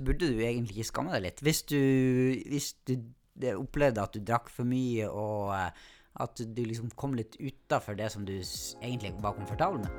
burde du egentlig ikke skamme deg litt. Hvis du, hvis du opplevde at du drakk for mye, og eh, at du liksom kom litt utafor det som du egentlig var komfortabel med.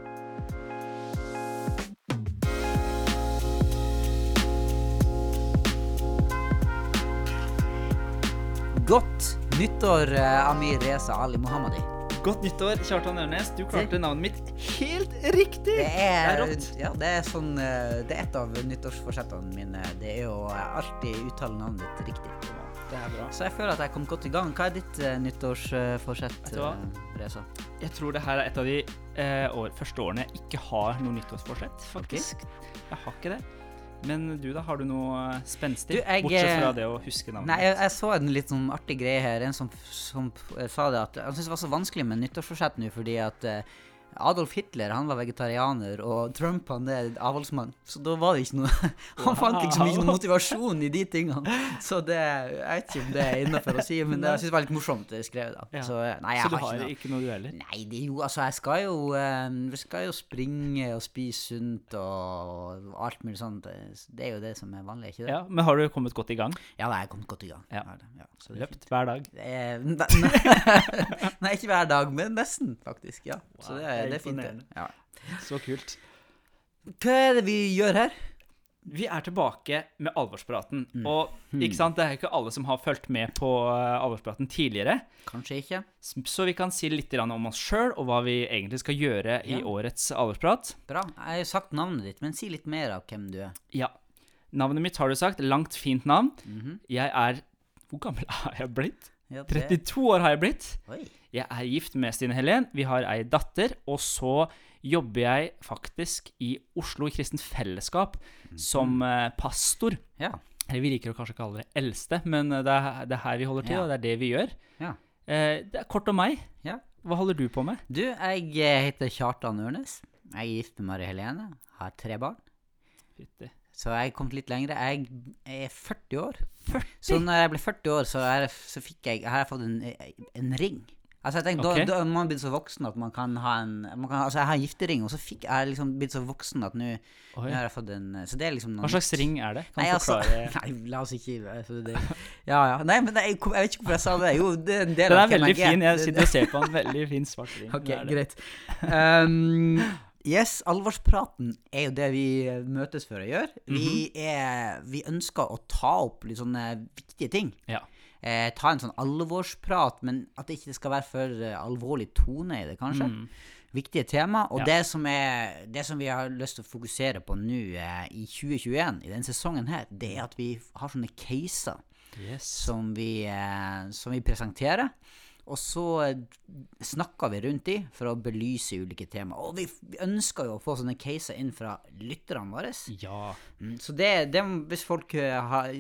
Godt nyttår, eh, Amir Reza Ali Mohammadi. Godt nyttår, Kjartan Ørnes. Du klarte navnet mitt helt riktig! Det er, rått. ja, det er sånn eh, Det er et av nyttårsforsettene mine. Det er å eh, alltid uttale navnet ditt riktig. Det er bra. Så jeg føler at jeg kom godt i gang. Hva er ditt uh, nyttårsforsett, eh, Reza? Jeg tror det her er et av de eh, år, første årene jeg ikke har noe nyttårsforsett, faktisk. Jeg har ikke det. Men du, da? Har du noe eh, spenstig? Du, jeg, Bortsett fra eh, det å huske navnet. Nei, jeg, jeg så en litt sånn artig greie her. En som, som eh, sa det at han syntes det var så vanskelig med nyttårsforsett nå fordi at eh, Adolf Hitler han var vegetarianer, og Trump han er avholdsmann. Så da var det ikke noe Han fant liksom ikke noe motivasjon i de tingene. Så det Jeg vet ikke om det er innafor å si, men det, jeg synes det var litt morsomt det skrevet. da. Ja. Så eh, nei, Så du har har ikke noe. du heller? Nei, det er jo Altså, jeg skal jo jeg skal jo springe og spise sunt og alt mulig sånt. Det er jo det som er vanlig, ikke det? Ja, Men har du kommet godt i gang? Ja, jeg har kommet godt i gang. Ja. Ja, så fint. Løpt hver dag? Eh, ne- ne- Nei, ikke hver dag, men nesten, faktisk. Ja. Så Wow, det det er det er fint. det. Ja. Så kult. Hva er det vi gjør her? Vi er tilbake med alvorspraten. Mm. Og ikke sant, det er ikke alle som har fulgt med på eh, alvorspraten tidligere. Kanskje ikke. Så vi kan si litt om oss sjøl og hva vi egentlig skal gjøre i årets alvorsprat. Bra. Jeg har jo sagt navnet ditt, men si litt mer av hvem du er. Ja. Navnet mitt har du sagt. Langt, fint navn. Mhm. Jeg er Hvor gammel er jeg blitt? Ja, det- 32 år har jeg blitt. Oi. Jeg er gift med Stine Helen. Vi har ei datter. Og så jobber jeg faktisk i Oslo Kristent Fellesskap som eh, pastor. Ja. Eller vi liker å kanskje kalle det eldste, men eh, det er, det er her vi holder til, Ja. og det er det vi gjør. Ja. Eh, det er kort om meg. ja. Hva holder du på med? Du, jeg eh, heter Kjartan Ørnes. Jeg er gift med Mari Helene. Har tre barn. Fytti. Så jeg er kommet litt lengre. Jeg er 40 år. Så når jeg ble 40 år, så, er, så fikk jeg, har jeg fått en, en ring. Altså jeg tenkte, okay. da, da er man blitt så voksen at man kan ha en man kan, Altså jeg har en giftering, og så fikk jeg liksom blitt så voksen at nå har jeg fått en Så det er liksom Hva slags ring er det? Kan Nei, du altså, nei, la oss ikke altså, det, Ja, ja. Nei, men jeg, jeg vet ikke hvorfor jeg sa det. Jo, det er en del Den av er hvem veldig jeg er. fin. Jeg sitter og ser på en Veldig fin svart ring. Ok, er greit. Um, yes, alvorspraten er jo det vi møtes for å gjøre. vi, Mhm. er, vi ønsker å ta opp litt sånne viktige ting. Ja. Eh, ta en sånn alvorsprat, men at det ikke skal være for eh, alvorlig tone i det, kanskje. Mm. Viktige tema. Og Ja. det, som er, det som vi har lyst til å fokusere på nå eh, i 2021, i denne sesongen her, det er at vi har sånne caser Yes. som vi, eh, som vi presenterer. Og så snakka snakker vi rundt de for å belyse ulike tema. Og vi, ønska jo å få sånne caser inn fra lytterne våre. Ja. Mm, Så det, det, hvis folk eh, har,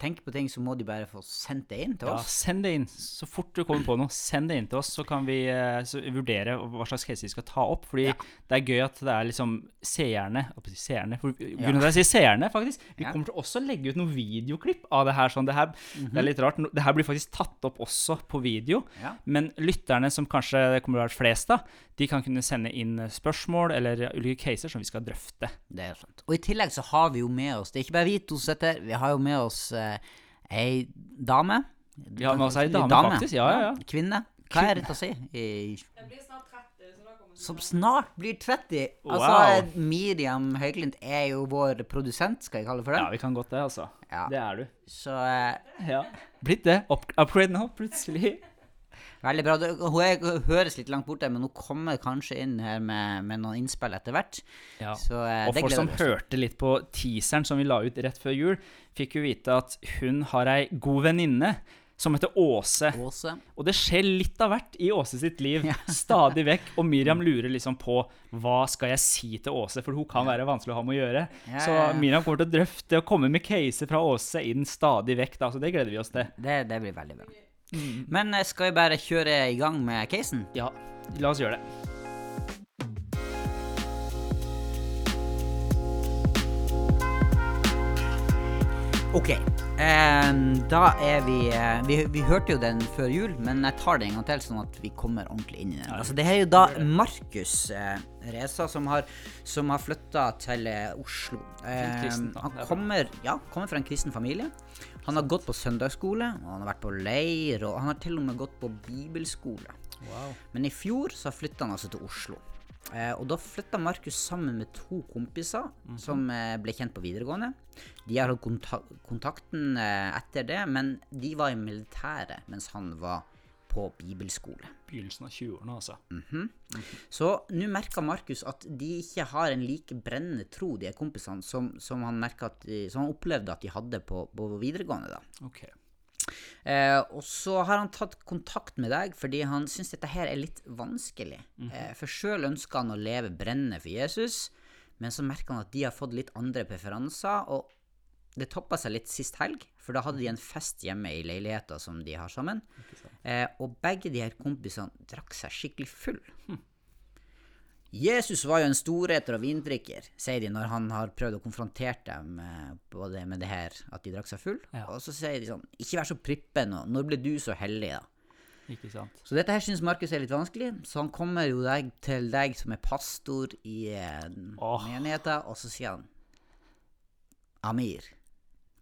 tenker på ting, så må de bare få sendt det inn til ja. oss. Send det inn. Så fort du kommer på noe, send det inn til oss, så kan vi eh, så vurdere hva slags case vi skal ta opp. Fordi Ja. det er gøy at det er liksom seerne Seerne. For, grunnen til at jeg sier seerne, faktisk. Vi Ja. kommer til også å legge ut noen videoklipp av det her. Sånn. Det, her det er litt rart. Det her blir faktisk tatt opp også på video. Ja. Men lytterne, som kanskje det kommer til å være flest av, de kan kunne sende inn spørsmål eller ulike caser som vi skal drøfte. Det er sant. Og i tillegg så har vi jo med oss Det er ikke bare vi to som sitter vi har jo med oss eh, ei dame. Vi har med oss ei dame, dame, faktisk. Ja, ja, ja. Kvinne. Hva er det å si? I, som snart blir 30. Altså, Wow. Miriam Høiglind er jo vår produsent, skal jeg kalle det for det. Ja, vi kan godt det, altså. Ja. Det er du. Så eh, Ja. Blitt det. Up upgrade nå, plutselig. Veldig bra. Hun, høres litt langt borte, men hun kommer kanskje inn her med, med noen innspill etter hvert. Ja. Så eh, Og folk som hørte litt på teaseren som vi la ut rett før jul, fikk jo vite at hun har ei god venninne som heter Åse. Åse. Og det skjer litt av hvert i Åse sitt liv, Ja. stadig vekk. Og Miriam lurer liksom på hva skal jeg si til Åse, for hun kan være vanskelig å ha med å gjøre. Ja, Så. Miriam kommer til å drøfte og komme med caser fra Åse inn stadig vekk, da, så det gleder vi oss til. Det, det blir veldig bra. Mm. Men eh, skal vi bare kjøre i gang med casen? Ja, la oss gjøre det. OK. Eh, da er vi, eh, vi Vi hørte jo den før jul, men jeg tar det en gang til, sånn at vi kommer ordentlig inn i den. Altså, det er jo da Markus eh, Reza som har, som har flytta til eh, Oslo. Kristen, han er kommer, ja, kommer fra en kristen familie. Han har gått på søndagsskole, og han har vært på leir, og han har til og med gått på bibelskole. Wow. Men i fjor så flytta han altså til Oslo. Eh, og da flytta Markus sammen med to kompiser som eh, ble kjent på videregående. De har hatt konta kontakten eh, etter det, men de var i militæret mens han var på bibelskole. Begynnelsen av 20-årene, altså. Så nå merker Markus at de ikke har en like brennende tro, de kompisene, som, som, han, at som han opplevde at de hadde på, på videregående. da. Ok. Eh, og så har han tatt kontakt med deg fordi han syns dette her er litt vanskelig. eh, for sjøl ønsker han å leve brennende for Jesus, men så merker han at de har fått litt andre preferanser. Og det toppa seg litt sist helg, for da hadde de en fest hjemme i leiligheta som de har sammen. Eh, og begge de her kompisene drakk seg skikkelig full. Jesus var jo en storheter og vindrikker, sier de når han har prøvd å konfrontere dem både med det her, at de drakk seg full. Ja. Og så sier de sånn Ikke vær så prippen, og når ble du så hellig, da? Ikke sant. Så dette her syns Markus er litt vanskelig, så han kommer jo deg, til deg som er pastor i oh. Menigheten, og så sier han Amir,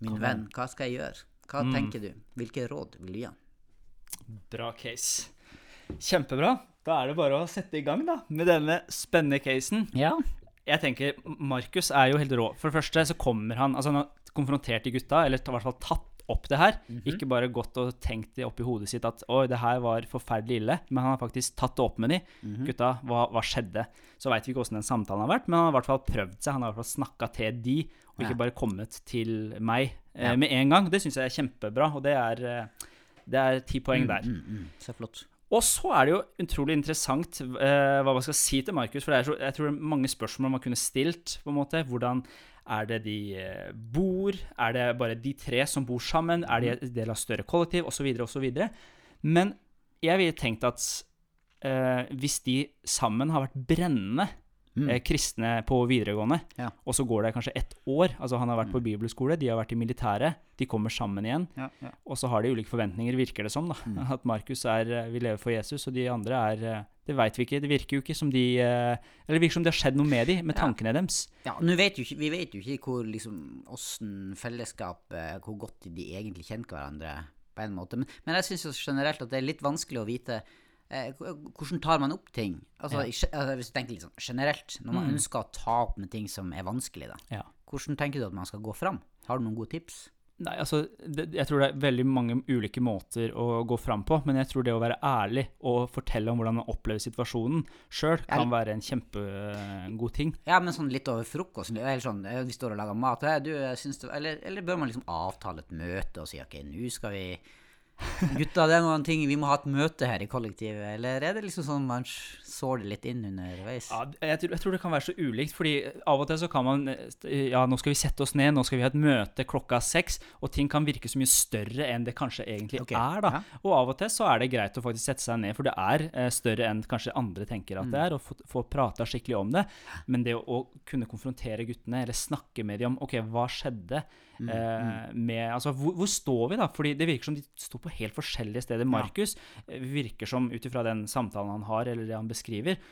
min Kom venn, hva skal jeg gjøre? Hva tenker du? Hvilke råd vil du gi han? Bra case. Kjempebra. Da er det bare å sette i gang da, med denne spennende casen. Ja. Jeg tenker, Markus er jo helt rå. For det første så kommer han Altså han har konfrontert de gutta, eller i hvert fall tatt opp det her. Ikke bare gått og tenkt det opp i hodet sitt at oi, det her var forferdelig ille, men han har faktisk tatt det opp med de. Gutta, hva, hva skjedde? Så veit vi ikke åssen den samtalen har vært, men han har i hvert fall prøvd seg. Han har i hvert fall snakka til de, og ikke Ja. bare kommet til meg eh, Ja. med en gang. Det syns jeg er kjempebra, og det er, eh, det er ti poeng der. Mm, mm, så flott. Og så er det jo utrolig interessant eh, hva man skal si til Markus. For så, jeg tror det er mange spørsmål man kunne stilt. på en måte. Hvordan er det de eh, bor? Er det bare de tre som bor sammen? Er de en del av større kollektiv? Osv. osv. Men jeg ville tenkt at eh, hvis de sammen har vært brennende eh, kristne på videregående, Ja. og så går det kanskje ett år Altså han har vært på bibelskole, de har vært i militæret, de kommer sammen igjen. Ja, ja. Og så har de ulike forventninger, virker det som. da. At Markus er, eh, vil leve for Jesus, og de andre er eh, Det veit vi ikke. Det virker jo ikke som de eh, Eller det virker som det har skjedd noe med de, med tankene deres. Ja, vet ikke, Vi vet jo ikke hvor liksom åssen fellesskap eh, Hvor godt de egentlig kjenner hverandre, på en måte. Men, men jeg syns generelt at det er litt vanskelig å vite hvordan tar man opp ting. Altså, ja. altså, Hvis du tenker litt sånn generelt, når man ønsker å ta opp med ting som er vanskelig, da. Ja. Hvordan tenker du at man skal gå fram? Har du noen gode tips? Nei, altså, det, Jeg tror det er veldig mange ulike måter å gå fram på, men jeg tror det å være ærlig og fortelle om hvordan man opplever situasjonen sjøl, kan være en kjempegod ting. Ja, men sånn litt over frokost. Eller sånn, eh, vi står og lager mat. eh, Du, det, eller, eller bør man liksom avtale et møte og si ok, nå skal vi Gutta, det er noen ting, vi må ha et møte her i kollektivet. Eller er det liksom sånn man sår det litt inn underveis? Ja, jeg, tror, jeg tror det kan være så ulikt, fordi av og til så kan man eh, Ja, nå skal vi sette oss ned, nå skal vi ha et møte klokka seks, og ting kan virke så mye større enn det kanskje egentlig okay. er, da. ja. Og av og til så er det greit å faktisk sette seg ned, for det er eh, større enn kanskje andre tenker at det Mm. er, og få, få prata skikkelig om det. Men det å, å kunne konfrontere guttene, eller snakke med dem om OK, hva skjedde? Mm, Eh, med, altså, hvor, hvor står vi, da? Fordi det virker som de står på helt forskjellige steder. Markus ja. virker som, ut ifra den samtalen han har, eller det han beskriver,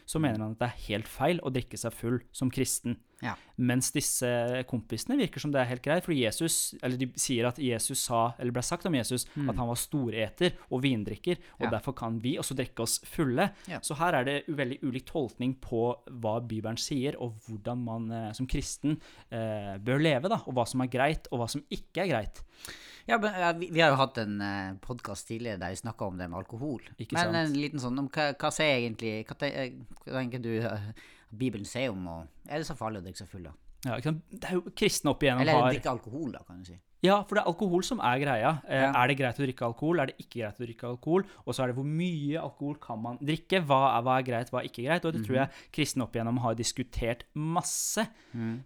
så mener han at det er helt feil å drikke seg full som kristen. Ja. Mens disse kompisene virker som det er helt greit, fordi Jesus, eller de sier at Jesus sa, eller ble sagt om Jesus, at han var storeter og vindrikker, og Ja. derfor kan vi også drikke oss fulle. Ja. Så her er det veldig ulik tolkning på hva Bibelen sier, og hvordan man eh, som kristen eh, bør leve, da, og hva som er greit, og hva som ikke er greit. Ja, men, ja, vi, vi har jo hatt en uh, podkast tidligere der vi snakka om det med alkohol. Ikke men sant? en liten sånn om hva, hva sier egentlig Hva, eh, hva tenker du uh, Bibelen sier om å Er det så farlig å drikke seg full, da? Ja. Det er jo kristne opp igjennom har Eller drikke alkohol, da, kan du si. Ja, for det er alkohol som er greia. Eh, Ja. Er det greit å drikke alkohol? Er det ikke greit å drikke alkohol? Og så er det hvor mye alkohol kan man drikke? Hva er, hva er greit, hva er ikke greit? Og det tror jeg kristne opp igjennom har diskutert masse.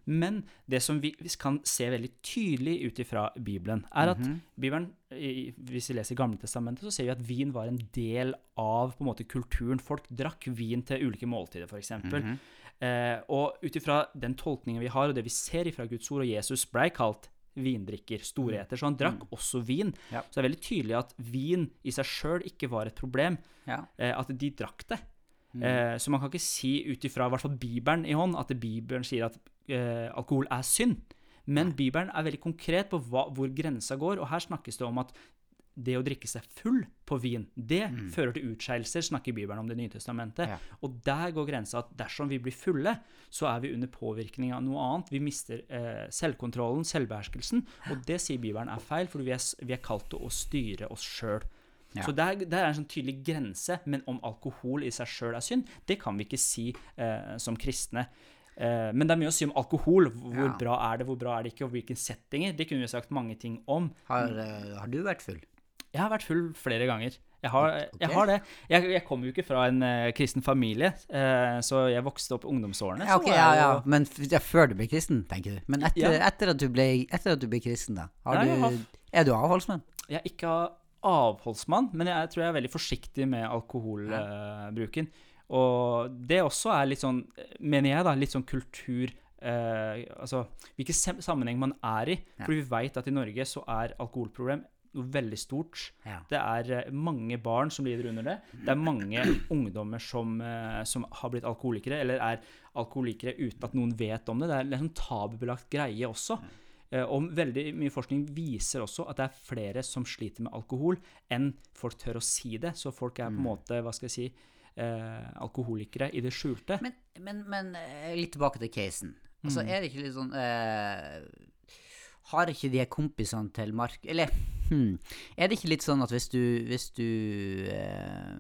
Men det som vi vi kan se veldig tydelig ut ifra Bibelen, er at Bibelen, hvis vi leser Gamle testamentet, så ser vi at vin var en del av på en måte kulturen. Folk drakk vin til ulike måltider, f.eks. Eh, og ut ifra den tolkningen vi har, og det vi ser ifra Guds ord, og Jesus blei kalt vindrikker, storheter. Så han drakk også vin. Ja. Så det er veldig tydelig at vin i seg sjøl ikke var et problem. Ja. Eh, at de drakk det. Eh, så man kan ikke si ut ifra i hvert fall Bibelen i hånd at Bibelen sier at eh, alkohol er synd. Men Bibelen er veldig konkret på hva, hvor grensa går, og her snakkes det om at det å drikke seg full på vin, det fører til utskeielser, snakker Bibelen om Det nye testamentet. Ja. Og der går grensa at dersom vi blir fulle, så er vi under påvirkning av noe annet. Vi mister eh, selvkontrollen, selvbeherskelsen, og det sier Bibelen er feil, for vi er, vi er kalt til å styre oss sjøl. Ja. Så der, der er en sånn tydelig grense, men om alkohol i seg sjøl er synd, det kan vi ikke si eh, som kristne. Eh, men det er mye å si om alkohol. Hvor Ja. bra er det, hvor bra er det ikke, og hvilke settinger. Det kunne vi sagt mange ting om. Har, eh, har du vært full? Jeg har vært full flere ganger. Jeg har, okay. jeg har det. Jeg, jeg kommer jo ikke fra en uh, kristen familie, uh, så jeg vokste opp ungdomsårene. Ja, okay, ja, ja. Men før du ble kristen, tenker du? Men etter, Ja. etter, at, du ble, etter at du ble kristen, da? Har Ja, du, har- er du avholdsmann? Jeg er ikke avholdsmann, men jeg tror jeg er veldig forsiktig med alkoholbruken. og det også er litt sånn, mener jeg, da, litt sånn kultur eh, Altså hvilken sammenheng man er i. For vi veit at i Norge så er alkoholproblem noe veldig stort. Ja. Det er eh, mange barn som lider under det. Det er mange ungdommer som, eh, som har blitt alkoholikere, eller er alkoholikere uten at noen vet om det. Det er en sånn tabubelagt greie også. Eh, Og veldig mye forskning viser også at det er flere som sliter med alkohol, enn folk tør å si det. Så folk er på en måte, hva skal jeg si, eh, alkoholikere i det skjulte. Men, men, men litt tilbake til casen. Altså, er det ikke litt sånn eh, Har ikke de kompisene til Mark Eller hmm, er det ikke litt sånn at hvis du Hvis du eh,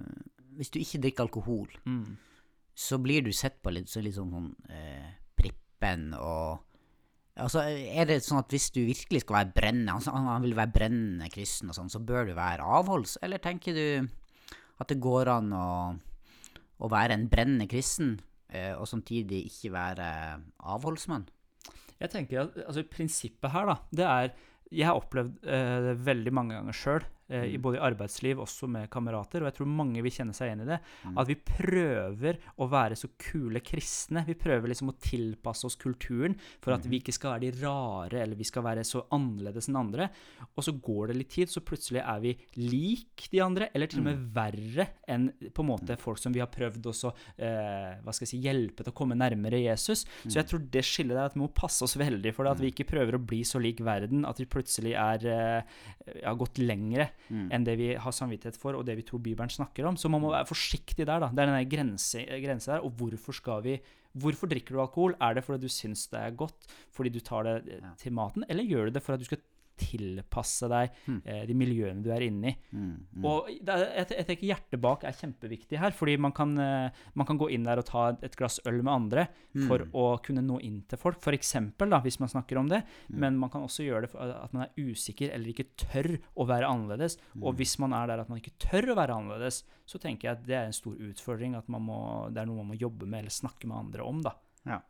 Hvis du ikke drikker alkohol, Mm. så blir du sett på litt, så litt sånn, sånn eh, prippen og Altså, er det sånn at hvis du virkelig skal være brennende, altså, han, vil være brennende kristen og sånn, så bør du være avholds? Eller tenker du at det går an å, å være en brennende kristen, eh, og samtidig ikke være avholdsmann? Jeg tenker at altså, prinsippet her, da, det er Jeg har opplevd eh, det veldig mange ganger sjøl, eh, i både i arbeidsliv, også med kamerater, og jeg tror mange vil kjenne seg igjen i det, at vi prøver å være så kule kristne. Vi prøver liksom å tilpasse oss kulturen for at vi ikke skal være de rare, eller vi skal være så annerledes enn andre. Og så går det litt tid, så plutselig er vi lik de andre, eller til og med verre enn på en måte folk som vi har prøvd også, eh, hva skal jeg si, hjelpe til å komme nærmere Jesus. Så jeg tror det skillet der at vi må passe oss veldig for det, at vi ikke prøver å bli så lik verden at vi plutselig er, eh, har gått lengre enn det vi har samvittighet for, og det vi tror Bibelen snakker om. Så man må være forsiktig der, da. Det er den grense, grense der. Og hvorfor skal vi Hvorfor drikker du alkohol? Er det fordi du syns det er godt, fordi du tar det eh, til maten, eller gjør du det for at du skal tilpasse deg eh, de miljøene du er inne i? Mm, Og er, jeg, jeg tenker hjertet bak er kjempeviktig her, fordi man kan, eh, man kan gå inn der og ta et, glass øl med andre for å kunne nå inn til folk, for eksempel, da, hvis man snakker om det. Men man kan også gjøre det for at man er usikker eller ikke tør å være annerledes. Og hvis man er der at man ikke tør å være annerledes, så tenker jeg at det er en stor utfordring, at man må, det er noe man må jobbe med eller snakke med andre om, da. Ja.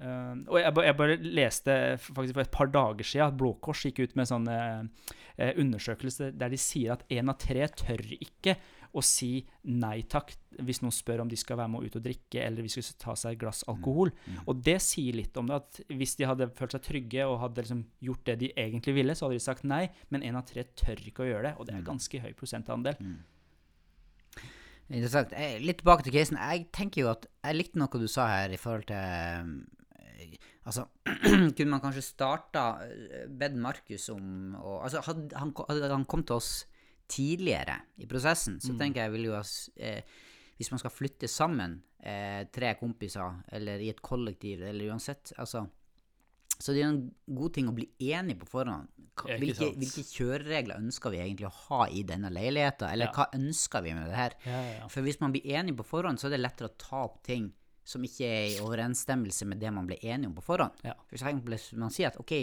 Eh, og jeg, jeg bare leste faktisk for et par dager siden at Blå Kors gikk ut med en sånn eh, undersøkelse der de sier at én av tre tør ikke å si nei takk hvis noen spør om de skal være med ut og drikke eller hvis de skal ta seg et glass alkohol. Og det sier litt om det, at hvis de hadde følt seg trygge og hadde liksom gjort det de egentlig ville, så hadde de sagt nei, men én av tre tør ikke å gjøre det, og det er ganske høy prosentandel. Interessant. Eh, Litt tilbake til casen. Jeg tenker jo at jeg likte noe du sa her i forhold til eh, Altså, kunne man kanskje starta bedt Markus om å Altså, hadde han, hadde han kom til oss tidligere i prosessen, så tenker jeg vil jo eh, Hvis man skal flytte sammen, eh, tre kompiser, eller i et kollektiv, eller uansett, altså så det er en god ting å bli enig på forhånd. Hvilke, hvilke kjøreregler ønsker vi egentlig å ha i denne leiligheten, eller Ja. hva ønsker vi med det her? Ja, ja, ja. For hvis man blir enig på forhånd, så er det lettere å ta opp ting som ikke er i overensstemmelse med det man ble enige om på forhånd. Ja. For eksempel hvis man sier at ok,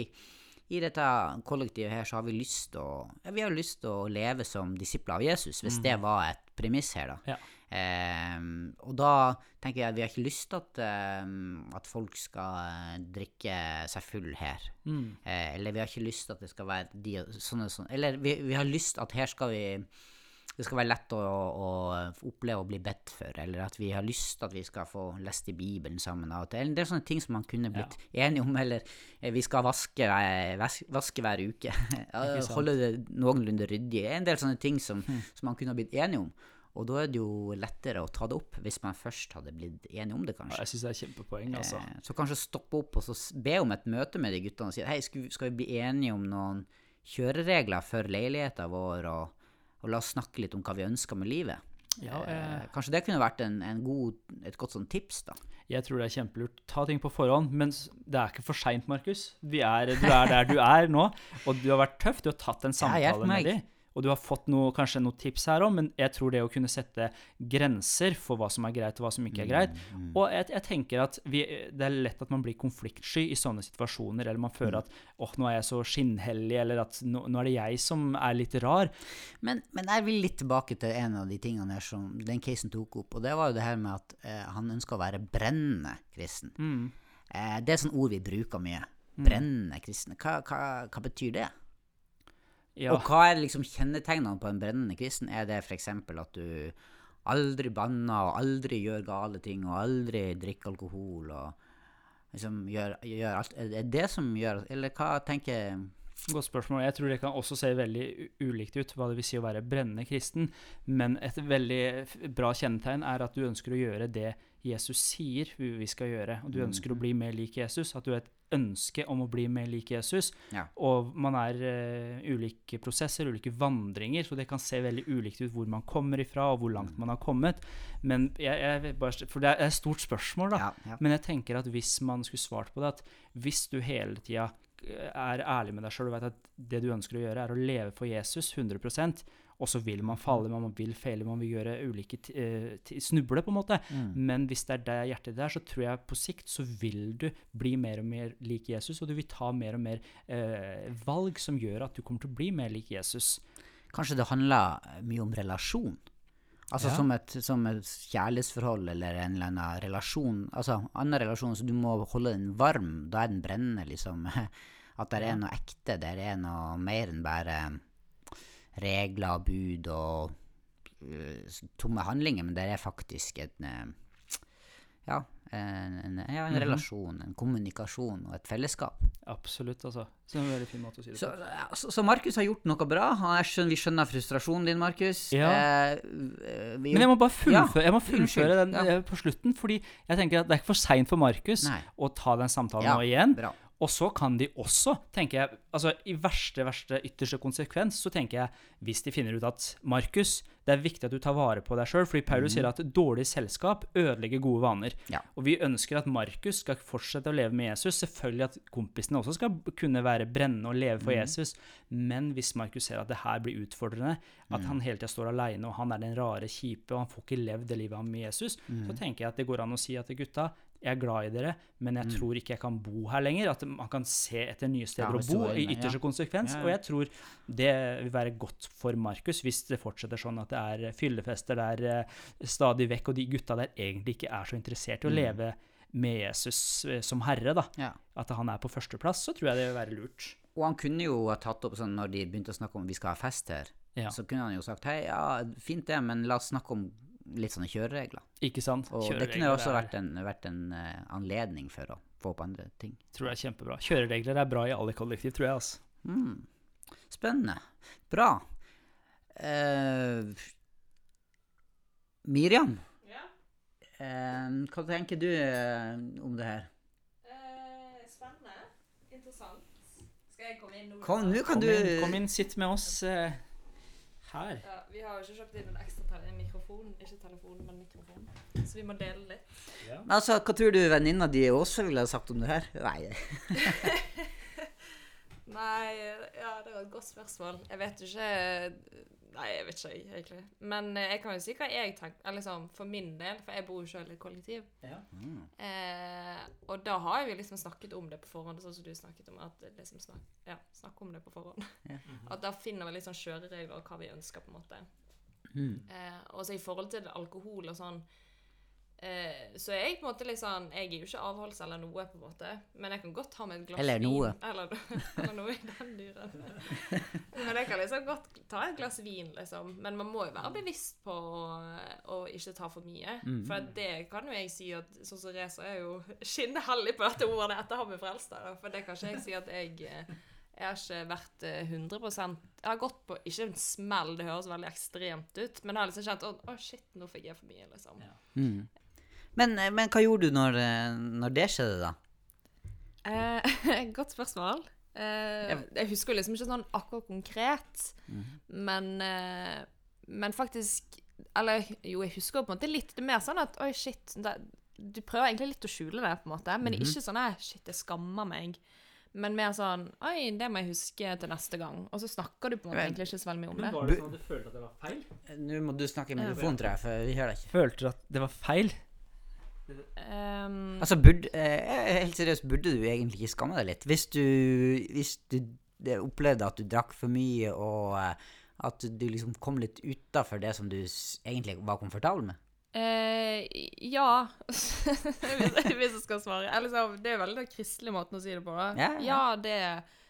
i dette kollektivet her så har vi lyst til å, ja, vi har lyst til å leve som disipler av Jesus, hvis det var et premiss her da. Ja. Ehm, og da tenker jeg at vi har ikke lyst til at, ehm, at folk skal eh, drikke seg full her. Mm. Eh, eller vi har ikke lyst til at det skal være de sånne, sånne Eller vi, vi har lyst at her skal vi det skal være lett å, å oppleve å bli bedt for, eller at vi har lyst til at vi skal få lest i Bibelen sammen av og til. En del sånne ting som man kunne blitt enige om, eller eh, vi skal vaske, vaske hver uke. Holde det noenlunde ryddig. En del sånne ting som, som man kunne ha blitt enige om. Og da er det jo lettere å ta det opp, hvis man først hadde blitt enige om det, Ja, kanskje. Jeg synes det er kjempepoeng, altså. Eh, Så kanskje stoppe opp og så be om et møte med de guttene og si hei, skal, vi- bli enige om noen kjøreregler for leiligheten vår, og, og la oss snakke litt om hva vi ønsker med livet. Ja, Eh, eh, Kanskje det kunne vært en, en god, et godt sånn tips, da. Jeg tror det er kjempelurt. Ta ting på forhånd, men det er ikke for seint, Markus. Er- Du er der du er nå, og du har vært tøff. Du har tatt en Ja, med dem. Og du har fått noe, kanskje noen tips her òg, men jeg tror det å kunne sette grenser for hva som er greit, og hva som ikke er greit Og jeg, jeg tenker at vi, det er lett at man blir konfliktsky i sånne situasjoner, eller man føler at åh, nå er jeg så skinnhellig, eller at nå, nå er det jeg som er litt rar. Men, men jeg vil litt tilbake til en av de tingene som den casen tok opp, og det var jo det her med at eh, han ønska å være brennende kristen. Mm. Eh, det er et ord vi bruker mye. Brennende kristne. Hva, hva, hva betyr det? Ja. Og hva er liksom kjennetegnene på en brennende kristen? Er det f.eks. at du aldri banner og aldri gjør gale ting og aldri drikker alkohol og liksom gjør, gjør alt Er det det som gjør Eller hva tenker Godt spørsmål. Jeg tror det kan også se veldig ulikt ut, hva det vil si å være brennende kristen. Men et veldig bra kjennetegn er at du ønsker å gjøre det Jesus sier vi skal gjøre. Og du ønsker å bli mer lik Jesus. At du har et ønske om å bli mer lik Jesus. Ja. Og man er uh, ulike prosesser, ulike vandringer, så det kan se veldig ulikt ut hvor man kommer ifra, og hvor langt man har kommet. Men jeg, jeg bare, For det er et stort spørsmål, da. Ja, ja. Men jeg tenker at hvis man skulle svart på det, at hvis du hele tida er ærlig med deg sjøl og vet at det du ønsker å gjøre, er å leve for Jesus 100 og så vil man falle, man vil feile, man vil gjøre ulike eh, snuble, på en måte. Mm. Men hvis det er det hjertet ditt er, så tror jeg på sikt så vil du bli mer og mer lik Jesus, og du vil ta mer og mer eh, valg som gjør at du kommer til å bli mer lik Jesus. Kanskje det handler mye om relasjon? Altså Ja. som, et, som et kjærlighetsforhold eller en eller annen relasjon. Altså annen relasjon, så du må holde den varm. Da er den brennende, liksom. At det er noe ekte. Det er noe mer enn bare regler, og bud og øh, tomme handlinger, men det er faktisk en øh, ja, en, en, ja, en relasjon, en kommunikasjon og et fellesskap. Absolutt, altså. Så si Så, så, så Markus har gjort noe bra. Han er skjønner, vi skjønner frustrasjonen din, Markus. Ja. Eh, eh, vi Men jeg må bare fullføre, jeg må fullføre den ja. eh, på slutten, fordi jeg tenker at det er ikke for seint for Markus å ta den samtalen Ja, nå igjen. bra. Og så kan de også, tenker jeg, altså i verste, verste ytterste konsekvens, så tenker jeg, hvis de finner ut at Markus, det er viktig at du tar vare på deg sjøl, fordi Paulus sier at dårlig selskap ødelegger gode vaner. Ja. Og vi ønsker at Markus skal fortsette å leve med Jesus. Selvfølgelig at kompisene også skal kunne være brennende og leve for for Jesus, men hvis Markus ser at det her blir utfordrende, at mm. han hele tida står aleine, og han er den rare, kjipe, og han får ikke levd det livet han med Jesus, så tenker jeg at det går an å si at gutta, jeg er glad i dere, men jeg tror ikke jeg kan bo her lenger. At man kan se etter nye steder. Ja, å bo, i ytterste ja. konsekvens. Ja. Og jeg tror det vil være godt for Markus hvis det fortsetter sånn at det er fyllefester der eh, stadig vekk, og de gutta der egentlig ikke er så interessert i å leve med Jesus eh, som herre, da. At han er på førsteplass, så tror jeg det vil være lurt. Og han kunne jo ha tatt opp sånn når de begynte å snakke om vi skal ha fest her, Ja. så kunne han jo sagt hei, ja, fint det, men la oss snakke om litt sånne kjøreregler. Ikke sant? Og det kunne også vært en, vært en uh, anledning for å få opp andre ting. tror jeg er kjempebra. Kjøreregler er bra i alle kollektiv, tror jeg. altså. Mm. Spennende. Bra. Uh, Miriam, Ja. uh, hva tenker du om det her? Eh, spennende. Interessant. Skal jeg komme inn nå? Kom, nå kan Kom du inn, kom inn, sitt med oss her. Ja, vi har jo ikke kjøpt inn en ekstra tele mikrofon. Ikke telefon, men mikrofon. Så vi må dele litt. Altså, Hva tror du venninna di også ville ha sagt om det her? Nei. Nei, ja, det var et godt spørsmål. Jeg vet jo ikke Nei, jeg vet ikke, jeg, egentlig. Men eh, jeg kan jo si hva jeg tenker. Eller liksom, for min del, for jeg bor jo selv i et kollektiv. Mm. Eh, og da har vi liksom snakket om det på forhånd, sånn som du snakket om. At liksom snak, ja, snakke om det på forhånd. Ja. At da finner vi litt sånn kjøreregler og hva vi ønsker, på en måte. Mm. Eh, og så i forhold til alkohol og sånn eh, Så jeg på en måte sånn Jeg er jo ikke avholds eller noe, på en måte. Men jeg kan godt ta med et glass Eller vin. noe. Eller, eller noe i den duren. Men jeg kan liksom godt ta et glass vin, liksom. Men man må jo være bevisst på å, å ikke ta for mye. Mm. For det kan jo jeg si at sånn som Reza er jo skinnehellig på dette ordet etter han ble frelst. For det kan ikke jeg si at jeg eh, jeg har ikke vært eh, 100 Jeg har gått på ikke en smell, det høres veldig ekstremt ut, men jeg har liksom kjent å, å shit, nå fikk jeg for mye, liksom. Ja. Mm. Men, eh, men hva gjorde du når, eh, når det skjedde, da? Eh, godt spørsmål. Eh, jeg husker liksom ikke sånn akkurat konkret, men, eh, men faktisk Eller jo, jeg husker på en måte litt. Det er mer sånn at oi, shit da, Du prøver egentlig litt å skjule det, på en måte, men ikke sånn nei, shit, jeg skammer meg. Men mer sånn Oi, det må jeg huske til neste gang. Og så snakker du på en måte egentlig ikke så veldig mye om Men det. var det sånn at du følte at det var feil? Nå må du snakke i mikrofonen, tror jeg, for vi hører deg ikke. Følte du at det var feil? Um, Altså, burde, eh, helt seriøst, burde du egentlig ikke skamme deg litt? Hvis du, hvis du opplevde at du drakk for mye, og eh, at du liksom kom litt utafor det som du egentlig var komfortabel med? Eh, ja hvis, jeg skal svare. Så, det er veldig den kristelige måten å si det på. Da. Ja, ja. det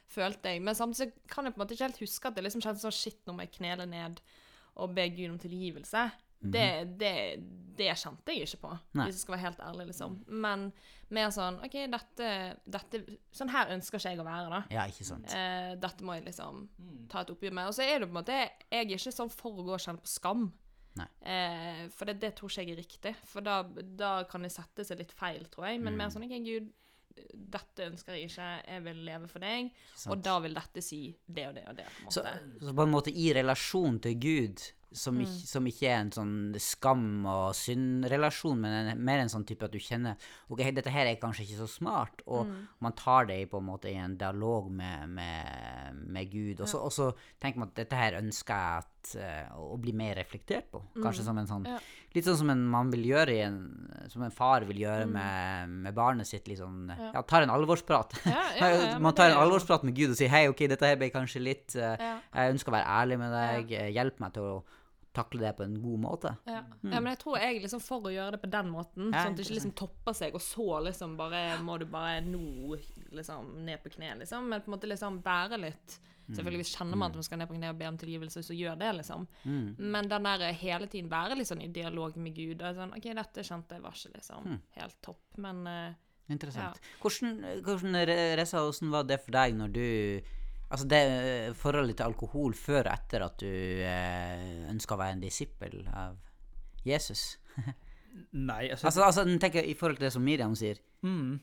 følte jeg. Men samtidig kan jeg på en måte ikke helt huske at det liksom kjentes sånn shit, når jeg knele ned og be Gud om tilgivelse. Det, det, det kjente jeg ikke på, Nei. hvis jeg skal være helt ærlig, liksom. Men mer sånn OK, dette, dette Sånn her ønsker ikke jeg å være, da. Ja, ikke sant? Eh, dette må jeg liksom ta et oppgjør med. Og så er det på en måte Jeg er ikke sånn for å gå og kjenne på skam. Nei. Eh, for det, det tror ikke jeg er riktig. For da, da kan det sette seg litt feil, tror jeg. Men Mm. mer sånn OK, Gud, dette ønsker jeg ikke. Jeg vil leve for deg. sant. Og da vil dette si det og det og det. på en Så, så på en måte i relasjon til Gud, som, Mm. ikke, som ikke er en sånn skam- og syndrelasjon, men en, mer en sånn type at du kjenner ok, dette her er kanskje ikke så smart, og Mm. man tar det i på en måte i en dialog med, med, med Gud. Og så, og så tenker man at dette her ønsker jeg at, eh, å bli mer reflektert på. Kanskje som en sånn Mm. Ja. Litt sånn som en man vil gjøre i en, som en far vil gjøre med, med barnet sitt. Litt sånn, Mm. Ja. ja, tar en alvorsprat. Ja, man tar en alvorsprat med Gud og sier hei, ok, dette her ble kanskje litt uh, jeg ønsker å være ærlig med deg. eh, Hjelp meg til å takle det på en god måte. Ja. ja, men jeg tror jeg liksom for å gjøre det på den måten, Mm. Ja, sånn at det ikke liksom topper seg, og så liksom bare må du bare nå liksom ned på kne, liksom. Men på en måte liksom bære litt. Mm. Selvfølgelig hvis kjenner man at man skal ned på kne og be om tilgivelse, så gjør det, liksom. Mm. Men den der hele tiden være sånn i dialog med Gud. Og sånn, OK, dette kjente jeg var ikke liksom Mm. helt topp, men uh, Interessant. Hvordan, hvordan Reza, hvordan var det for deg når du Altså det eh, forholdet til alkohol før og etter at du eh, ønska å være en disippel av Jesus? Nei, altså, Altså, altså tenker i forhold til det som Miriam sier. mm,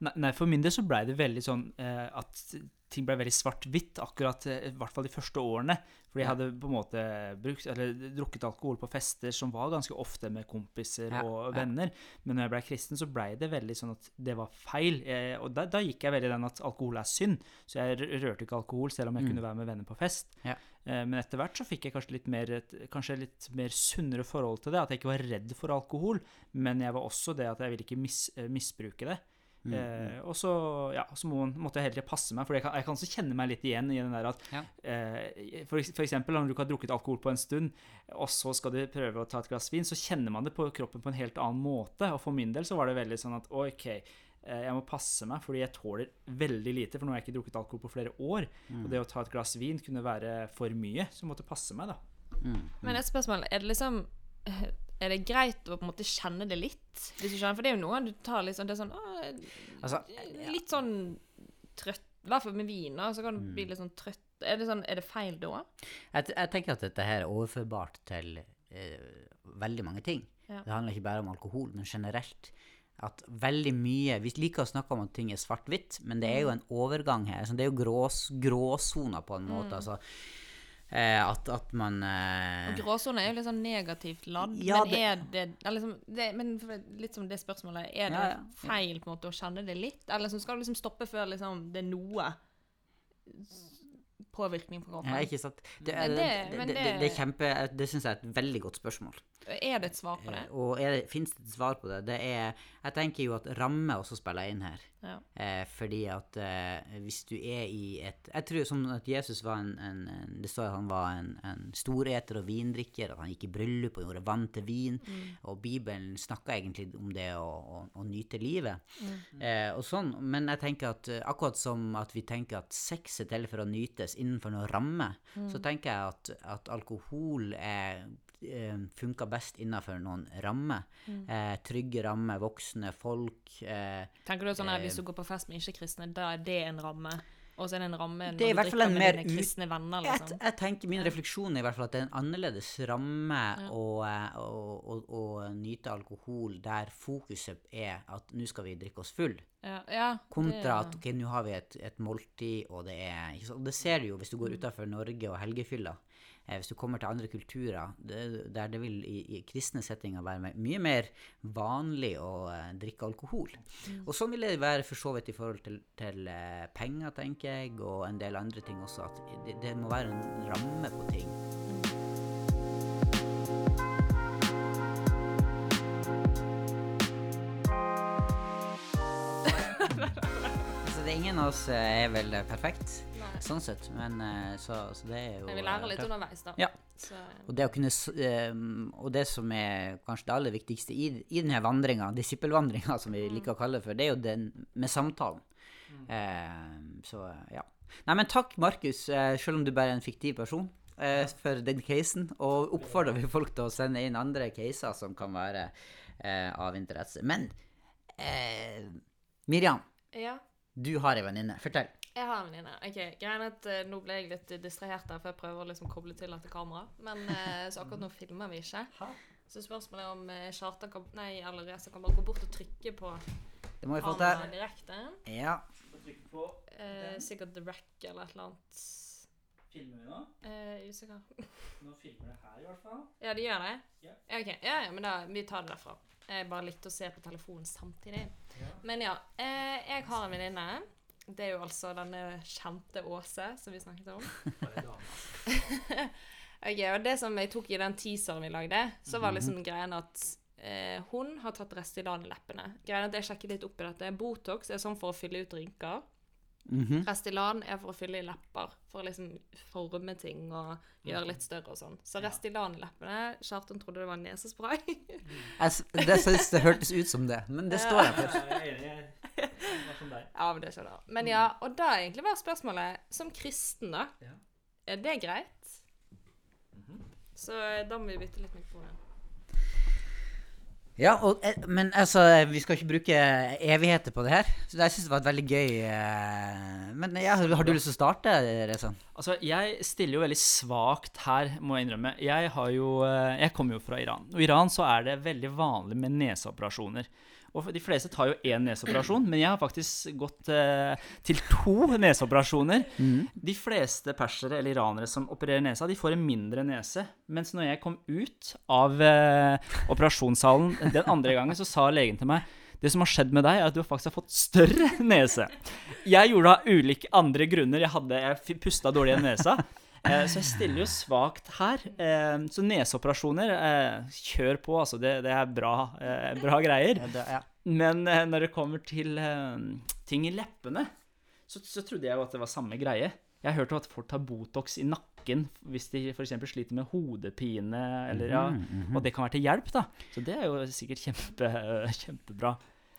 nei, for min del så blei det veldig sånn eh, at ting ble veldig svart-hvitt, akkurat eh, i hvert fall de første årene. Fordi jeg hadde på en måte brukt, eller drukket alkohol på fester som var ganske ofte med kompiser Ja, og ja. venner. Men når jeg ble kristen, så blei det veldig sånn at det var feil. Eh, og da, da gikk jeg veldig den at alkohol er synd. Så jeg rørte ikke alkohol selv om jeg Mm. kunne være med venner på fest. Ja. Eh, men etter hvert så fikk jeg kanskje litt mer kanskje litt mer sunnere forhold til det. At jeg ikke var redd for alkohol, men jeg var også det at jeg ville ikke mis, eh, misbruke det. Mm, Eh, og så, ja, så må, måtte jeg heller passe meg, for jeg kan, jeg kan også kjenne meg litt igjen i den der at Ja. eh, for, for eksempel når du ikke har drukket alkohol på en stund, og så skal du prøve å ta et glass vin, så kjenner man det på kroppen på en helt annen måte. Og for min del så var det veldig sånn at OK, eh, jeg må passe meg, fordi jeg tåler veldig lite, for nå har jeg ikke drukket alkohol på flere år. Mm. Og det å ta et glass vin kunne være for mye, så jeg måtte passe meg, da. Mm. Men et spørsmål, er det liksom Er det greit å på en måte kjenne det litt? Hvis du skjønner, For det er jo noe du tar litt sånn Det er sånn å, Altså, Litt sånn trøtt I hvert fall med vin, da, så kan du Mm. bli litt sånn trøtt. Er det, sånn, er det feil da? Jeg, jeg tenker at dette her er overførbart til eh, veldig mange ting. Ja. Det handler ikke bare om alkohol, men generelt. At veldig mye Vi liker å snakke om at ting er svart-hvitt, men det er Mm. jo en overgang her. Så det er jo grås, gråsoner på en måte. Mm. Altså, at, at man eh, Og gråsone er jo litt sånn negativt ladd. Ja, men er det, er liksom, det Men litt som det spørsmålet, er det Ja, ja. feil på en måte å kjenne det litt? Eller liksom, skal du liksom stoppe før liksom, det er noe påvirkning på kroppen? ja, ikke sant? Det, Men det, det- det, det, det- det, er kjempe Det syns jeg er et veldig godt spørsmål. Er det et svar på det? Eh, Og er det, fins det et svar på det? Det er Jeg tenker jo at ramme også spiller inn her. Ja. Eh, fordi at eh, hvis du er i et Jeg tror som at Jesus var en, en, en Det står at han var en, en storeter og vindrikker, at han gikk i bryllup og gjorde vann til vin. Og Bibelen snakker egentlig om det å, å, å nyte livet. Eh, og sånn, Men jeg tenker at eh, akkurat som at vi tenker at sex er til for å nytes innenfor noen ramme, så tenker jeg at, at alkohol er funker best innenfor noen rammer. Eh, trygge rammer, voksne folk. Eh, Tenker du sånn at Eh, hvis du går på fest med ikke-kristne, da er det en ramme? Og så er det en ramme Det er når du drikker med dine kristne venner, jeg, liksom? jeg tenker Min refleksjon er i hvert fall at det er en annerledes ramme å, eh, å, å, å nyte alkohol der fokuset er at nå skal vi drikke oss full, Ja, ja, kontra det- at ok, nå har vi et, et måltid, og det er? Og det ser du jo hvis du Mm. går utenfor Norge og helgefylla. Eh, hvis du kommer til andre kulturer det, der det vil i, i kristne settinger være mye mer vanlig å eh, drikke alkohol. Mm. Og sånn vil det være for så vidt i forhold til, til eh, penger, tenker jeg, og en del andre ting også. At det, det må være en ramme på ting. Ingen av oss eh, er vel perfekt, Nei. sånn sett. Men eh, så, så det er jo Men vi lærer eh, litt underveis, da. Ja. Og det kunne eh, Og det som er kanskje det aller viktigste i, i denne vandringa, disippelvandringa som vi liker å kalle det for, det er jo den med samtalen. Eh, så ja. Nei, men takk, Markus, eh, selv om du bare er en fiktiv person, eh, for den casen. Og oppfordrer vi folk til å sende inn andre caser som kan være eh, av interesse. Men eh, Miriam, ja. Du har ei venninne. Fortell. Jeg har en venninne. Ok, greien at eh, Nå ble jeg litt distrahert der, for jeg prøver å liksom koble til dette kameraet. Men eh, så akkurat nå filmer vi ikke. Så spørsmålet er om eh, Kjartan kan Nei, eller Reza kan bare gå bort og trykke på Det må vi få kameraet til. direkte. Ja. Trykk på Eh, sikkert The Wreck eller et eller annet. Filmer vi nå? Eh, usikker. Nå filmer det her, i hvert fall. Ja, de gjør det? Ja. Ok, ja, ja, men da, vi tar det derfra. Jeg bare likte å se på telefonen samtidig. Ja. Men ja, eh, jeg har en venninne. Det er jo altså denne kjente Åse som vi snakket om. Ok, og det som jeg tok i den teaseren vi lagde, så var liksom greien at eh, hun har tatt Restylane i leppene. Greien at jeg sjekket litt opp i dette. Botox er sånn for å fylle ut rynker. Mhm. Restylan er for å fylle i lepper. For å liksom forme ting og gjøre litt større og sånn. Så Restylan i leppene Kjartan trodde det var nesespray. Jeg Det synes det hørtes ut som det, men det står jeg for. Var ja, men det skjønner jeg. Men ja, og da er egentlig bare spørsmålet Som kristen, da. Er det greit? Så eh, da må vi bytte litt mikrofon. Ja, og, eh, men altså, vi skal ikke bruke evigheter på det her. Så jeg syns det var et veldig gøy eh, Men ja, har du lyst til å starte, Rezan? Altså, jeg stiller jo veldig svakt her, må jeg innrømme. Jeg har jo eh, Jeg kommer jo fra Iran. Og i Iran så er det veldig vanlig med neseoperasjoner. Og de fleste tar jo én neseoperasjon, men jeg har faktisk gått eh, til to neseoperasjoner. De fleste persere eller iranere som opererer nesa, de får en mindre nese. Mens når jeg kom ut av eh, operasjonssalen den andre gangen, så sa legen til meg det som har skjedd med deg, er at du faktisk har fått større nese. Jeg gjorde det av ulike andre grunner. Jeg, hadde, jeg pusta dårlig i nesa. Eh, så jeg stiller jo svakt her. Eh, så neseoperasjoner, eh, kjør på, altså. Det, det er bra, bra greier. Men når det kommer til ting i leppene, så, så trodde jeg jo at det var samme greie. Jeg har hørt at folk tar Botox i nakken hvis de f.eks. sliter med hodepine, eller ja, og det kan være til hjelp, da. Så det er jo sikkert kjempe, kjempebra.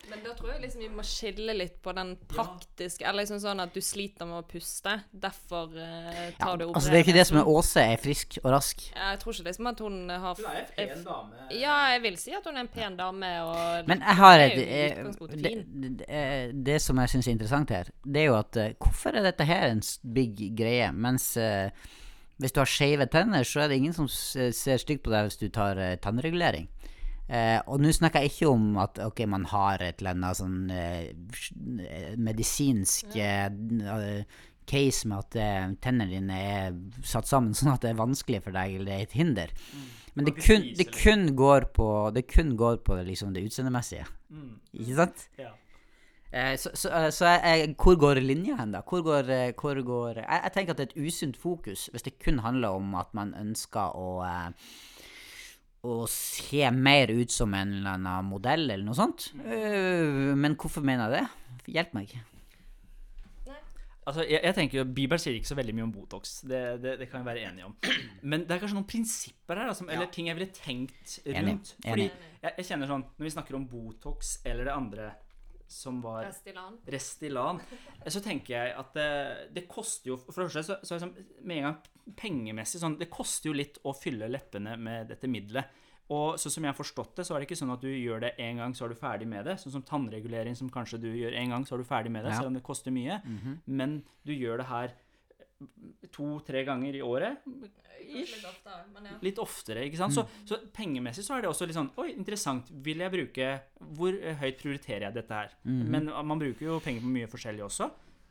Men da tror jeg liksom vi må skille litt på den praktiske Eller liksom sånn at du sliter med å puste. Derfor Ja, tar du altså, det er ikke det som er. Åse er frisk og rask. Ja, Jeg tror ikke liksom at hun har er en pen dame. Ja, jeg vil si at hun er en pen dame, og Men jeg har det et eh, det, det, eh, det som jeg syns er interessant her, det er jo at hvorfor er dette her en big greie, mens uh, hvis du har skeive tenner, så er det ingen som ser stygt på deg hvis du tar uh, tannregulering. Eh, og nå snakker jeg ikke om at ok, man har et eller annet sånn eh, medisinsk eh, eh, case med at eh, tennene dine er satt sammen sånn at det er vanskelig for deg, eller det er et hinder. Men det kun, det kun går på det kun går på liksom det utseendemessige. Mm, Ikke sant? ja. Eh, så så, eh, så jeg, hvor går linja hen, da? Hvor går, hvor går jeg, jeg tenker at det er et usunt fokus hvis det kun handler om at man ønsker å å se mer ut som en eller annen modell, eller noe sånt. Eh, men hvorfor mener jeg det? hjelp meg. Altså, jeg, jeg tenker jo, Bibelen sier ikke så veldig mye om Botox. Det, det, det kan vi være enige om. Men det er kanskje noen prinsipper her, altså, eller eller ting jeg ville tenkt Enig. rundt. Fordi jeg, jeg kjenner sånn Når vi snakker om Botox eller det andre som var Restylane. Restylane, så tenker jeg at det, det koster jo For det første så, så liksom, med en gang pengemessig sånn Det koster jo litt å fylle leppene med dette middelet. Og sånn som jeg har forstått det, så er det ikke sånn at du gjør det én gang, så er du ferdig med det. Sånn som tannregulering, som kanskje du gjør én gang, så er du ferdig med det, Ja. selv om det koster mye. Men du gjør det her to-tre ganger i året. Litt oftere, men ja. Litt oftere, ikke sant. Så, så pengemessig så er det også litt sånn Oi, interessant. Vil jeg bruke Hvor eh, høyt prioriterer jeg dette her? Men uh, man bruker jo penger på mye forskjellig også.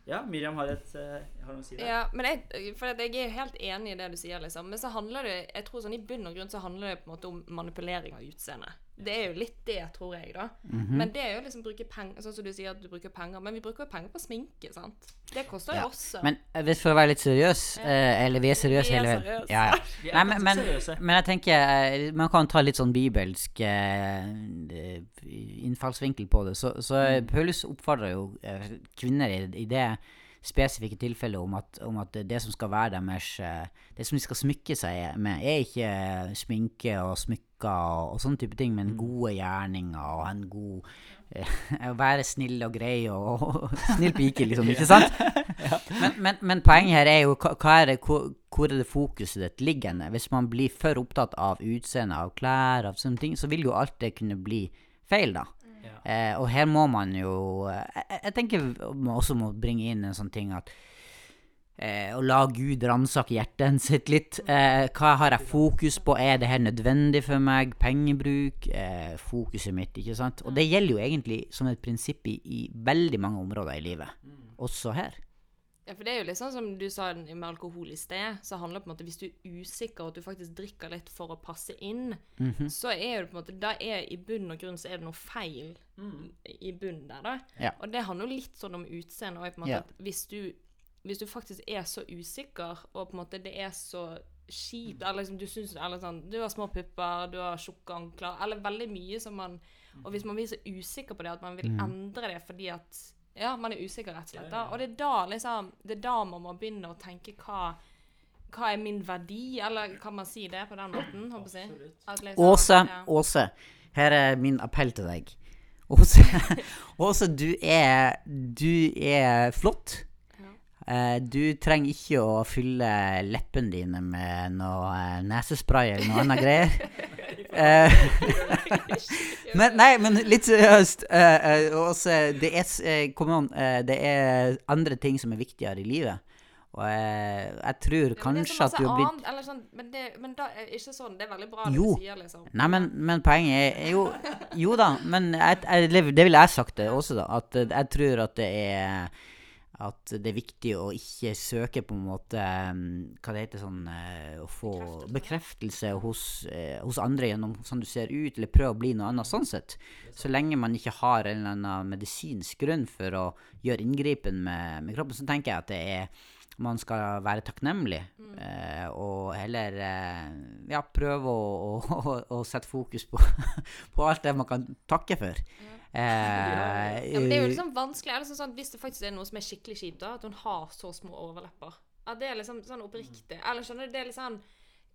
Ja, Miriam har et uh, Har noe å si der? Ja, men jeg, for jeg er helt enig i det du sier, liksom. Men så handler det jeg tror sånn i bunn og grunn så handler det på en måte om manipulering av utseendet. Det er jo litt det, tror jeg, da. Men det er jo liksom bruke penger Sånn som du sier at du bruker penger. Men vi bruker jo penger på sminke, sant. Det koster jo Ja. også. Men eh, hvis for å være litt seriøs, eh, eller vi er seriøse er hele veien ja, ja. Nei, men, men, men jeg tenker eh, Man kan ta litt sånn bibelsk eh, innfallsvinkel på det. Så, så Mm. eh, Paulus oppfordrer jo kvinner i, i det spesifikke tilfellet om at, om at det som skal være deres Det som de skal smykke seg med, er ikke sminke og smykker og, og sånne type ting, men gode gjerninger og en god eh, Å være snill og grei og, og snill pike, liksom. Ikke sant? Men, men, men poenget her er jo er det, hvor, hvor er det fokuset ditt liggende? Hvis man blir for opptatt av utseende, av klær, av sånne ting, så vil jo alt det kunne bli feil, da. Ja. Eh, og her må man jo eh, jeg, jeg tenker man også må bringe inn en sånn ting at eh, Å la Gud ransake hjertet sitt litt. Eh, hva har jeg fokus på? Er det her nødvendig for meg? Pengebruk? Eh, fokuset mitt, ikke sant? Og det gjelder jo egentlig som et prinsipp i, i veldig mange områder i livet. Også her. Ja, for det er jo litt sånn som du sa med alkohol i sted, så handler det på en måte Hvis du er usikker, og at du faktisk drikker litt for å passe inn, Mhm. så er det på en måte Da er i bunn og grunn så er det noe feil i bunnen der, da. Ja. Og det handler jo litt sånn om utseende òg, på en måte. Ja. At hvis du, hvis du faktisk er så usikker, og på en måte det er så kjipt Eller liksom du syns Eller sånn Du har små pupper, du har tjukke ankler, eller veldig mye som man Og hvis man blir så usikker på det at man vil Mm. endre det fordi at Ja, man er usikker, rett og slett. Da. Og det er da liksom Det er da man må begynne å tenke hva hva er min verdi, eller kan man si det på den måten? Håper jeg. Liksom, Åse, ja. Åse, her er min appell til deg. Åse, Åse du, er, du er flott. Eh, du trenger ikke å fylle leppene dine med noe eh, nesespray eller noe annet greier. Eh, men nei, men litt seriøst. det det er andre ting som er viktigere i livet. Og jeg, jeg tror kanskje at du har blitt annet, sånn, men, det, men da er ikke sånn. Det er veldig bra det du sier, liksom. Nei, men, men poenget er jo Jo da, men jeg, jeg, det ville jeg sagt det også, da. At jeg tror at det er at det er viktig å ikke søke på en måte Hva det heter sånn eh, Å få bekreftelse hos, eh, hos andre gjennom sånn du ser ut, eller prøve å bli noe annet sånn sett. Så lenge man ikke har en eller annen medisinsk grunn for å gjøre inngripen med, med kroppen, så tenker jeg at det er man skal være takknemlig, eh, og heller eh, ja, prøve å, å, å, å sette fokus på, på alt det man kan takke for. Eh, Ja, men det er jo liksom vanskelig. Eller sånn, Hvis det faktisk er noe som er skikkelig kjipt, da, at hun har så små overlepper At det er liksom sånn oppriktig. Eller skjønner du, det er litt sånn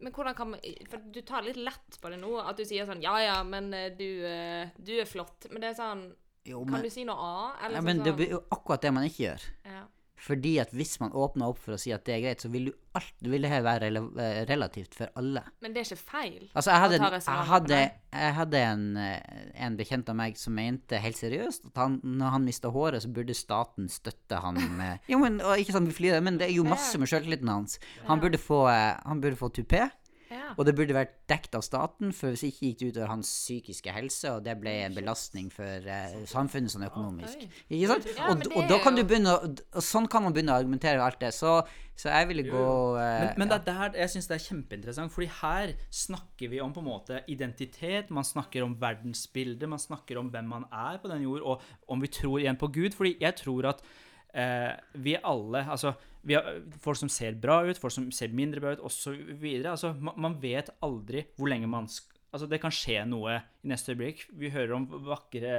men hvordan kan man For du tar litt lett på det nå. At du sier sånn Ja ja, men eh, du, eh, du er flott. Men det er sånn jo, Kan du si noe annet? Eller ja, sånn, det sånn, blir jo akkurat det man ikke gjør. ja. Fordi at hvis man åpner opp for å si at det er greit, så vil, du alt, vil det her være eh, relativt for alle. Men det er ikke feil. Altså, jeg hadde, å jeg hadde, jeg hadde en, eh, en bekjent av meg som mente helt seriøst at han, når han mista håret, så burde staten støtte han med Jo, men og ikke sånn vi flyr, men det er jo masse med sjøltilliten hans. Han burde få, eh, han burde få tupé. Ja. Og det burde vært dekt av staten, for hvis ikke gikk det utover hans psykiske helse, og det ble en belastning for uh, samfunnet sånn økonomisk. Ikke sant? Og, og da kan du begynne og sånn kan man begynne å argumentere alt det. Så, så jeg ville gå uh, Men, men det er der jeg syns det er kjempeinteressant, fordi her snakker vi om på en måte identitet, man snakker om verdensbildet, man snakker om hvem man er på den jord, og om vi tror igjen på Gud. Fordi jeg tror at uh, vi alle Altså, vi har folk som ser bra ut, folk som ser mindre bra ut, osv. Altså, man, man vet aldri hvor lenge man skal Altså, det kan skje noe i neste øyeblikk. Vi hører om vakre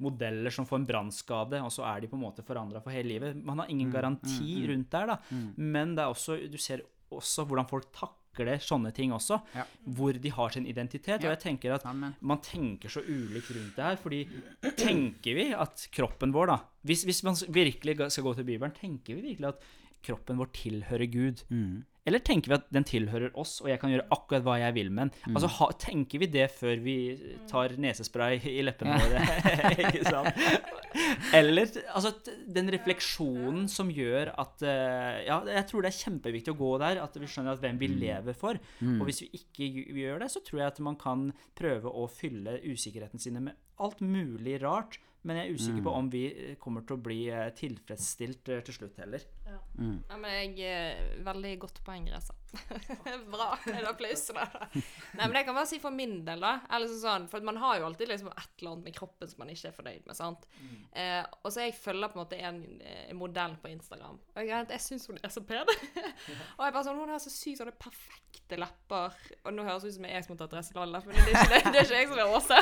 modeller som får en brannskade, og så er de på en måte forandra for hele livet. Man har ingen garanti rundt der, da. Men det er også, du ser også hvordan folk takler sånne ting også. Ja. Hvor de har sin identitet. Og jeg tenker at man tenker så ulikt rundt det her. fordi tenker vi at kroppen vår, da Hvis, hvis man virkelig skal gå til Bibelen, tenker vi virkelig at kroppen vår tilhører Gud? Mm. Eller tenker vi at den tilhører oss, og jeg kan gjøre akkurat hva jeg vil med den? Mm. Altså, ha, Tenker vi det før vi tar nesespray i leppene våre? ikke sant? Eller altså, den refleksjonen som gjør at eh, Ja, jeg tror det er kjempeviktig å gå der, at vi skjønner at hvem Mm. vi lever for. Og hvis vi ikke gjør det, så tror jeg at man kan prøve å fylle usikkerheten sine med alt mulig rart. Men jeg er usikker Mm. på om vi eh, kommer til å bli eh, tilfredsstilt eh, til slutt heller. Ja. Mm. ja, men jeg Veldig godt poeng, Reza. Bra. En applaus til deg. Nei, men jeg kan bare si for min del, da. Eller sånn, for man har jo alltid liksom et eller annet med kroppen som man ikke er fornøyd med. sant? Eh, og så jeg følger på en måte en, en modell på Instagram. Og jeg, jeg syns hun er så pen. og jeg bare sånn, Hun har så sykt sånne perfekte lepper. Og nå høres det ut som jeg som har tatt Dresseland-lepp, men det er, ikke, det, det er ikke jeg som er Åse.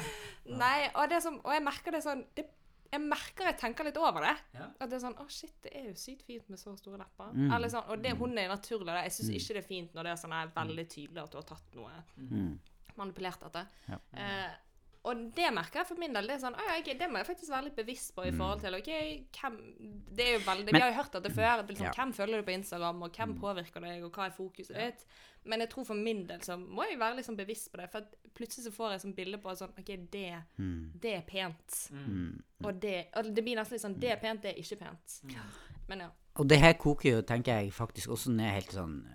Nei, og, det som, og jeg merker det sånn det, Jeg merker jeg tenker litt over det. Ja. At det er sånn Å, shit, det er jo sykt fint med så store lepper. Mm. Eller sånn, og det, hun er naturlig. Det. Jeg syns ikke det er fint når det er sånn er veldig tydelig at du har tatt noe Mm. manipulert etter. Ja. Eh, og det merker jeg for min del. Det er sånn, ja, okay, det må jeg faktisk være litt bevisst på i forhold til ok, hvem, det er jo veldig, Mm. Men- Vi har jo hørt dette før. Liksom, Ja. Mm. Hvem følger du på Instagram, og hvem påvirker deg, og hva er fokuset ditt? Men jeg tror for min del så må jeg være liksom bevisst på det. For at plutselig så får jeg sånn bilde på at sånn OK, det, Mm. det er pent. Mm. Og det og det blir nesten litt sånn Det er pent, det er ikke pent. Men ja. Og det her koker jo, tenker jeg, faktisk også ned helt sånn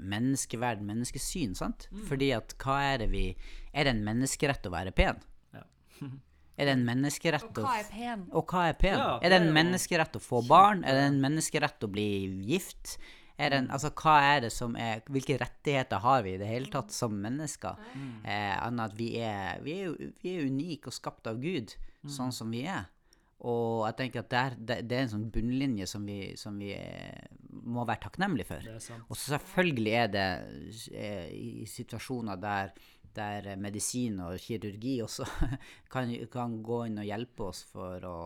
menneskeverd, menneskesyn, sant? Fordi at hva er det vi Er det en menneskerett å være pen? Ja. Er det en menneskerett Og å hva er pen? Og hva er pen? Ja, er det en menneskerett å få barn? Er det en menneskerett å bli gift? Er det en, altså, hva er det som er Hvilke rettigheter har vi i det hele tatt som mennesker? Eh, Annet at vi er, vi er jo vi er unike og skapt av Gud, sånn som vi er. Og jeg tenker at der, det, det er en sånn bunnlinje som vi, som vi eh, må være takknemlige for. Og så selvfølgelig er det eh, i situasjoner der, der eh, medisin og kirurgi også kan, kan gå inn og hjelpe oss for å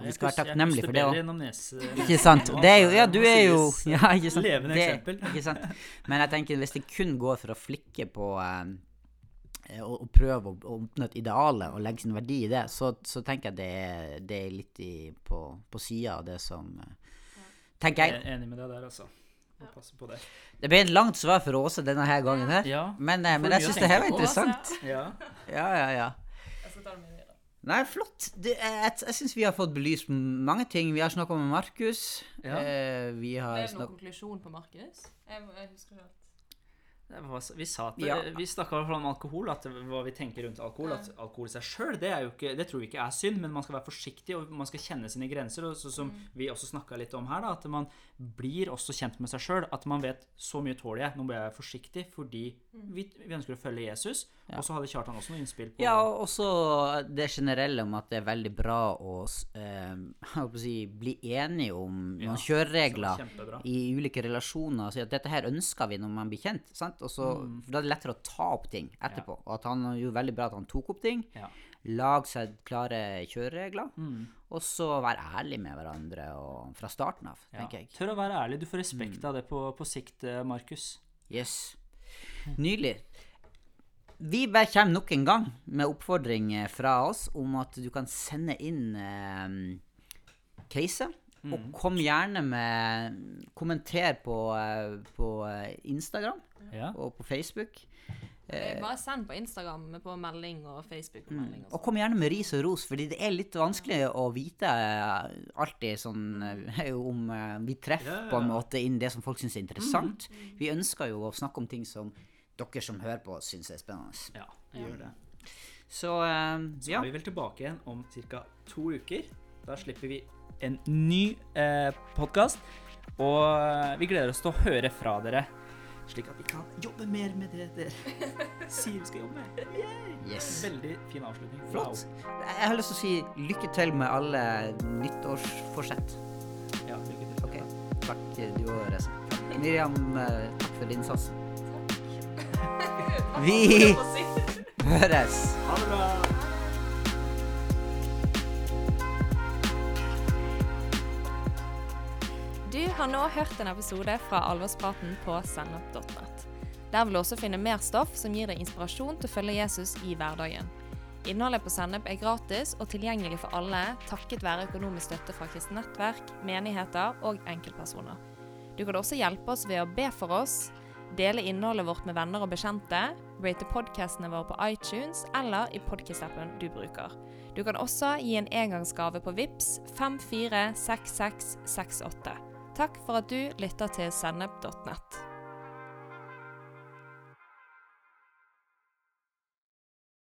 Vi skal være takknemlige for det òg. Ikke sant? Det er jo, ja, du er jo ja, ikke sant? Levende eksempel. Ikke sant? Men jeg tenker hvis det kun går for å flikke på eh, og, og prøve å, å oppnå et ideal og legge sin verdi i det, så, så tenker jeg det det er litt i, på, på sida av det som eh, Tenker Jeg jeg. er enig med deg der, altså. Må passe på det. Det ble et langt svar for Åse denne her gangen her. Ja. Men, eh, men jeg syns det her var interessant. ja. Ja, ja, ja. Det. Nei, flott. Det, jeg jeg, syns vi har fått belyst mange ting. Vi har snakka med Markus. Ja. Eh, vi Er har det noen snakka konklusjon på Markus? Jeg, jeg husker ikke helt. Vi sa at Ja. Vi snakka om alkohol, at hva vi tenker rundt alkohol. At alkohol i seg sjøl, det, det tror vi ikke er synd, men man skal være forsiktig, og man skal kjenne sine grenser. Og så, som vi også snakka litt om her, da, at man blir også kjent med seg sjøl. At man vet så mye tåler jeg, nå må jeg forsiktig fordi vi, vi ønsker å følge Jesus. Og så hadde Kjartan også noe innspill på Ja, og også det generelle om at det er veldig bra å eh, si, bli enige om Ja, noen ja, kjøreregler i ulike relasjoner. Si at dette her ønsker vi når man blir kjent. Sant? Også, mm. for Da er det lettere å ta opp ting etterpå. Og at han gjorde veldig bra at han tok opp ting. Ja. Lag seg klare kjøreregler. Mm. Og så være ærlig med hverandre og, fra starten av, Ja. tenker jeg. Tør å være ærlig. Du får respekt av det på, på sikt, eh, Markus. Yes. Nydelig. Vi bare kommer nok en gang med oppfordring eh, fra oss om at du kan sende inn eh, case. Og kom gjerne med Kommenter på, eh, på eh, Instagram Ja. og på Facebook. Eh, Bare send på Instagram på melding og Facebook på melding. Og kom gjerne med ris og ros, fordi det er litt vanskelig å vite alltid sånn eh, om vi treffer Ja, ja, på en måte inn det som folk syns er interessant. Vi ønsker jo å snakke om ting som dere som hører på, syns er spennende. ja, jeg gjør det. Så eh, Så ja. er vi vel tilbake igjen om ca. to uker. Da slipper vi en ny eh, podkast. Og eh, vi gleder oss til å høre fra dere, slik at vi kan jobbe mer med det dere sier vi skal jobbe med. Yes. Veldig fin avslutning. Flott. Jeg har lyst til å si lykke til med alle nyttårsforsett. Ja, lykke til. Ok, Takk, du og Reza. Miriam, eh, takk for innsatsen. Vi høres. Ha det bra. Du har nå hørt en episode fra Alvorspraten på sennep.net. Der vil du også finne mer stoff som gir deg inspirasjon til å følge Jesus i hverdagen. Innholdet på Sennep er gratis og tilgjengelig for alle takket være økonomisk støtte fra kristent nettverk, menigheter og enkeltpersoner. Du kan også hjelpe oss ved å be for oss, dele innholdet vårt med venner og bekjente, rate podkastene våre på iTunes eller i podkast-appen du bruker. Du kan også gi en engangsgave på VIPS 546668. Takk for at du lytter til sennep.nett.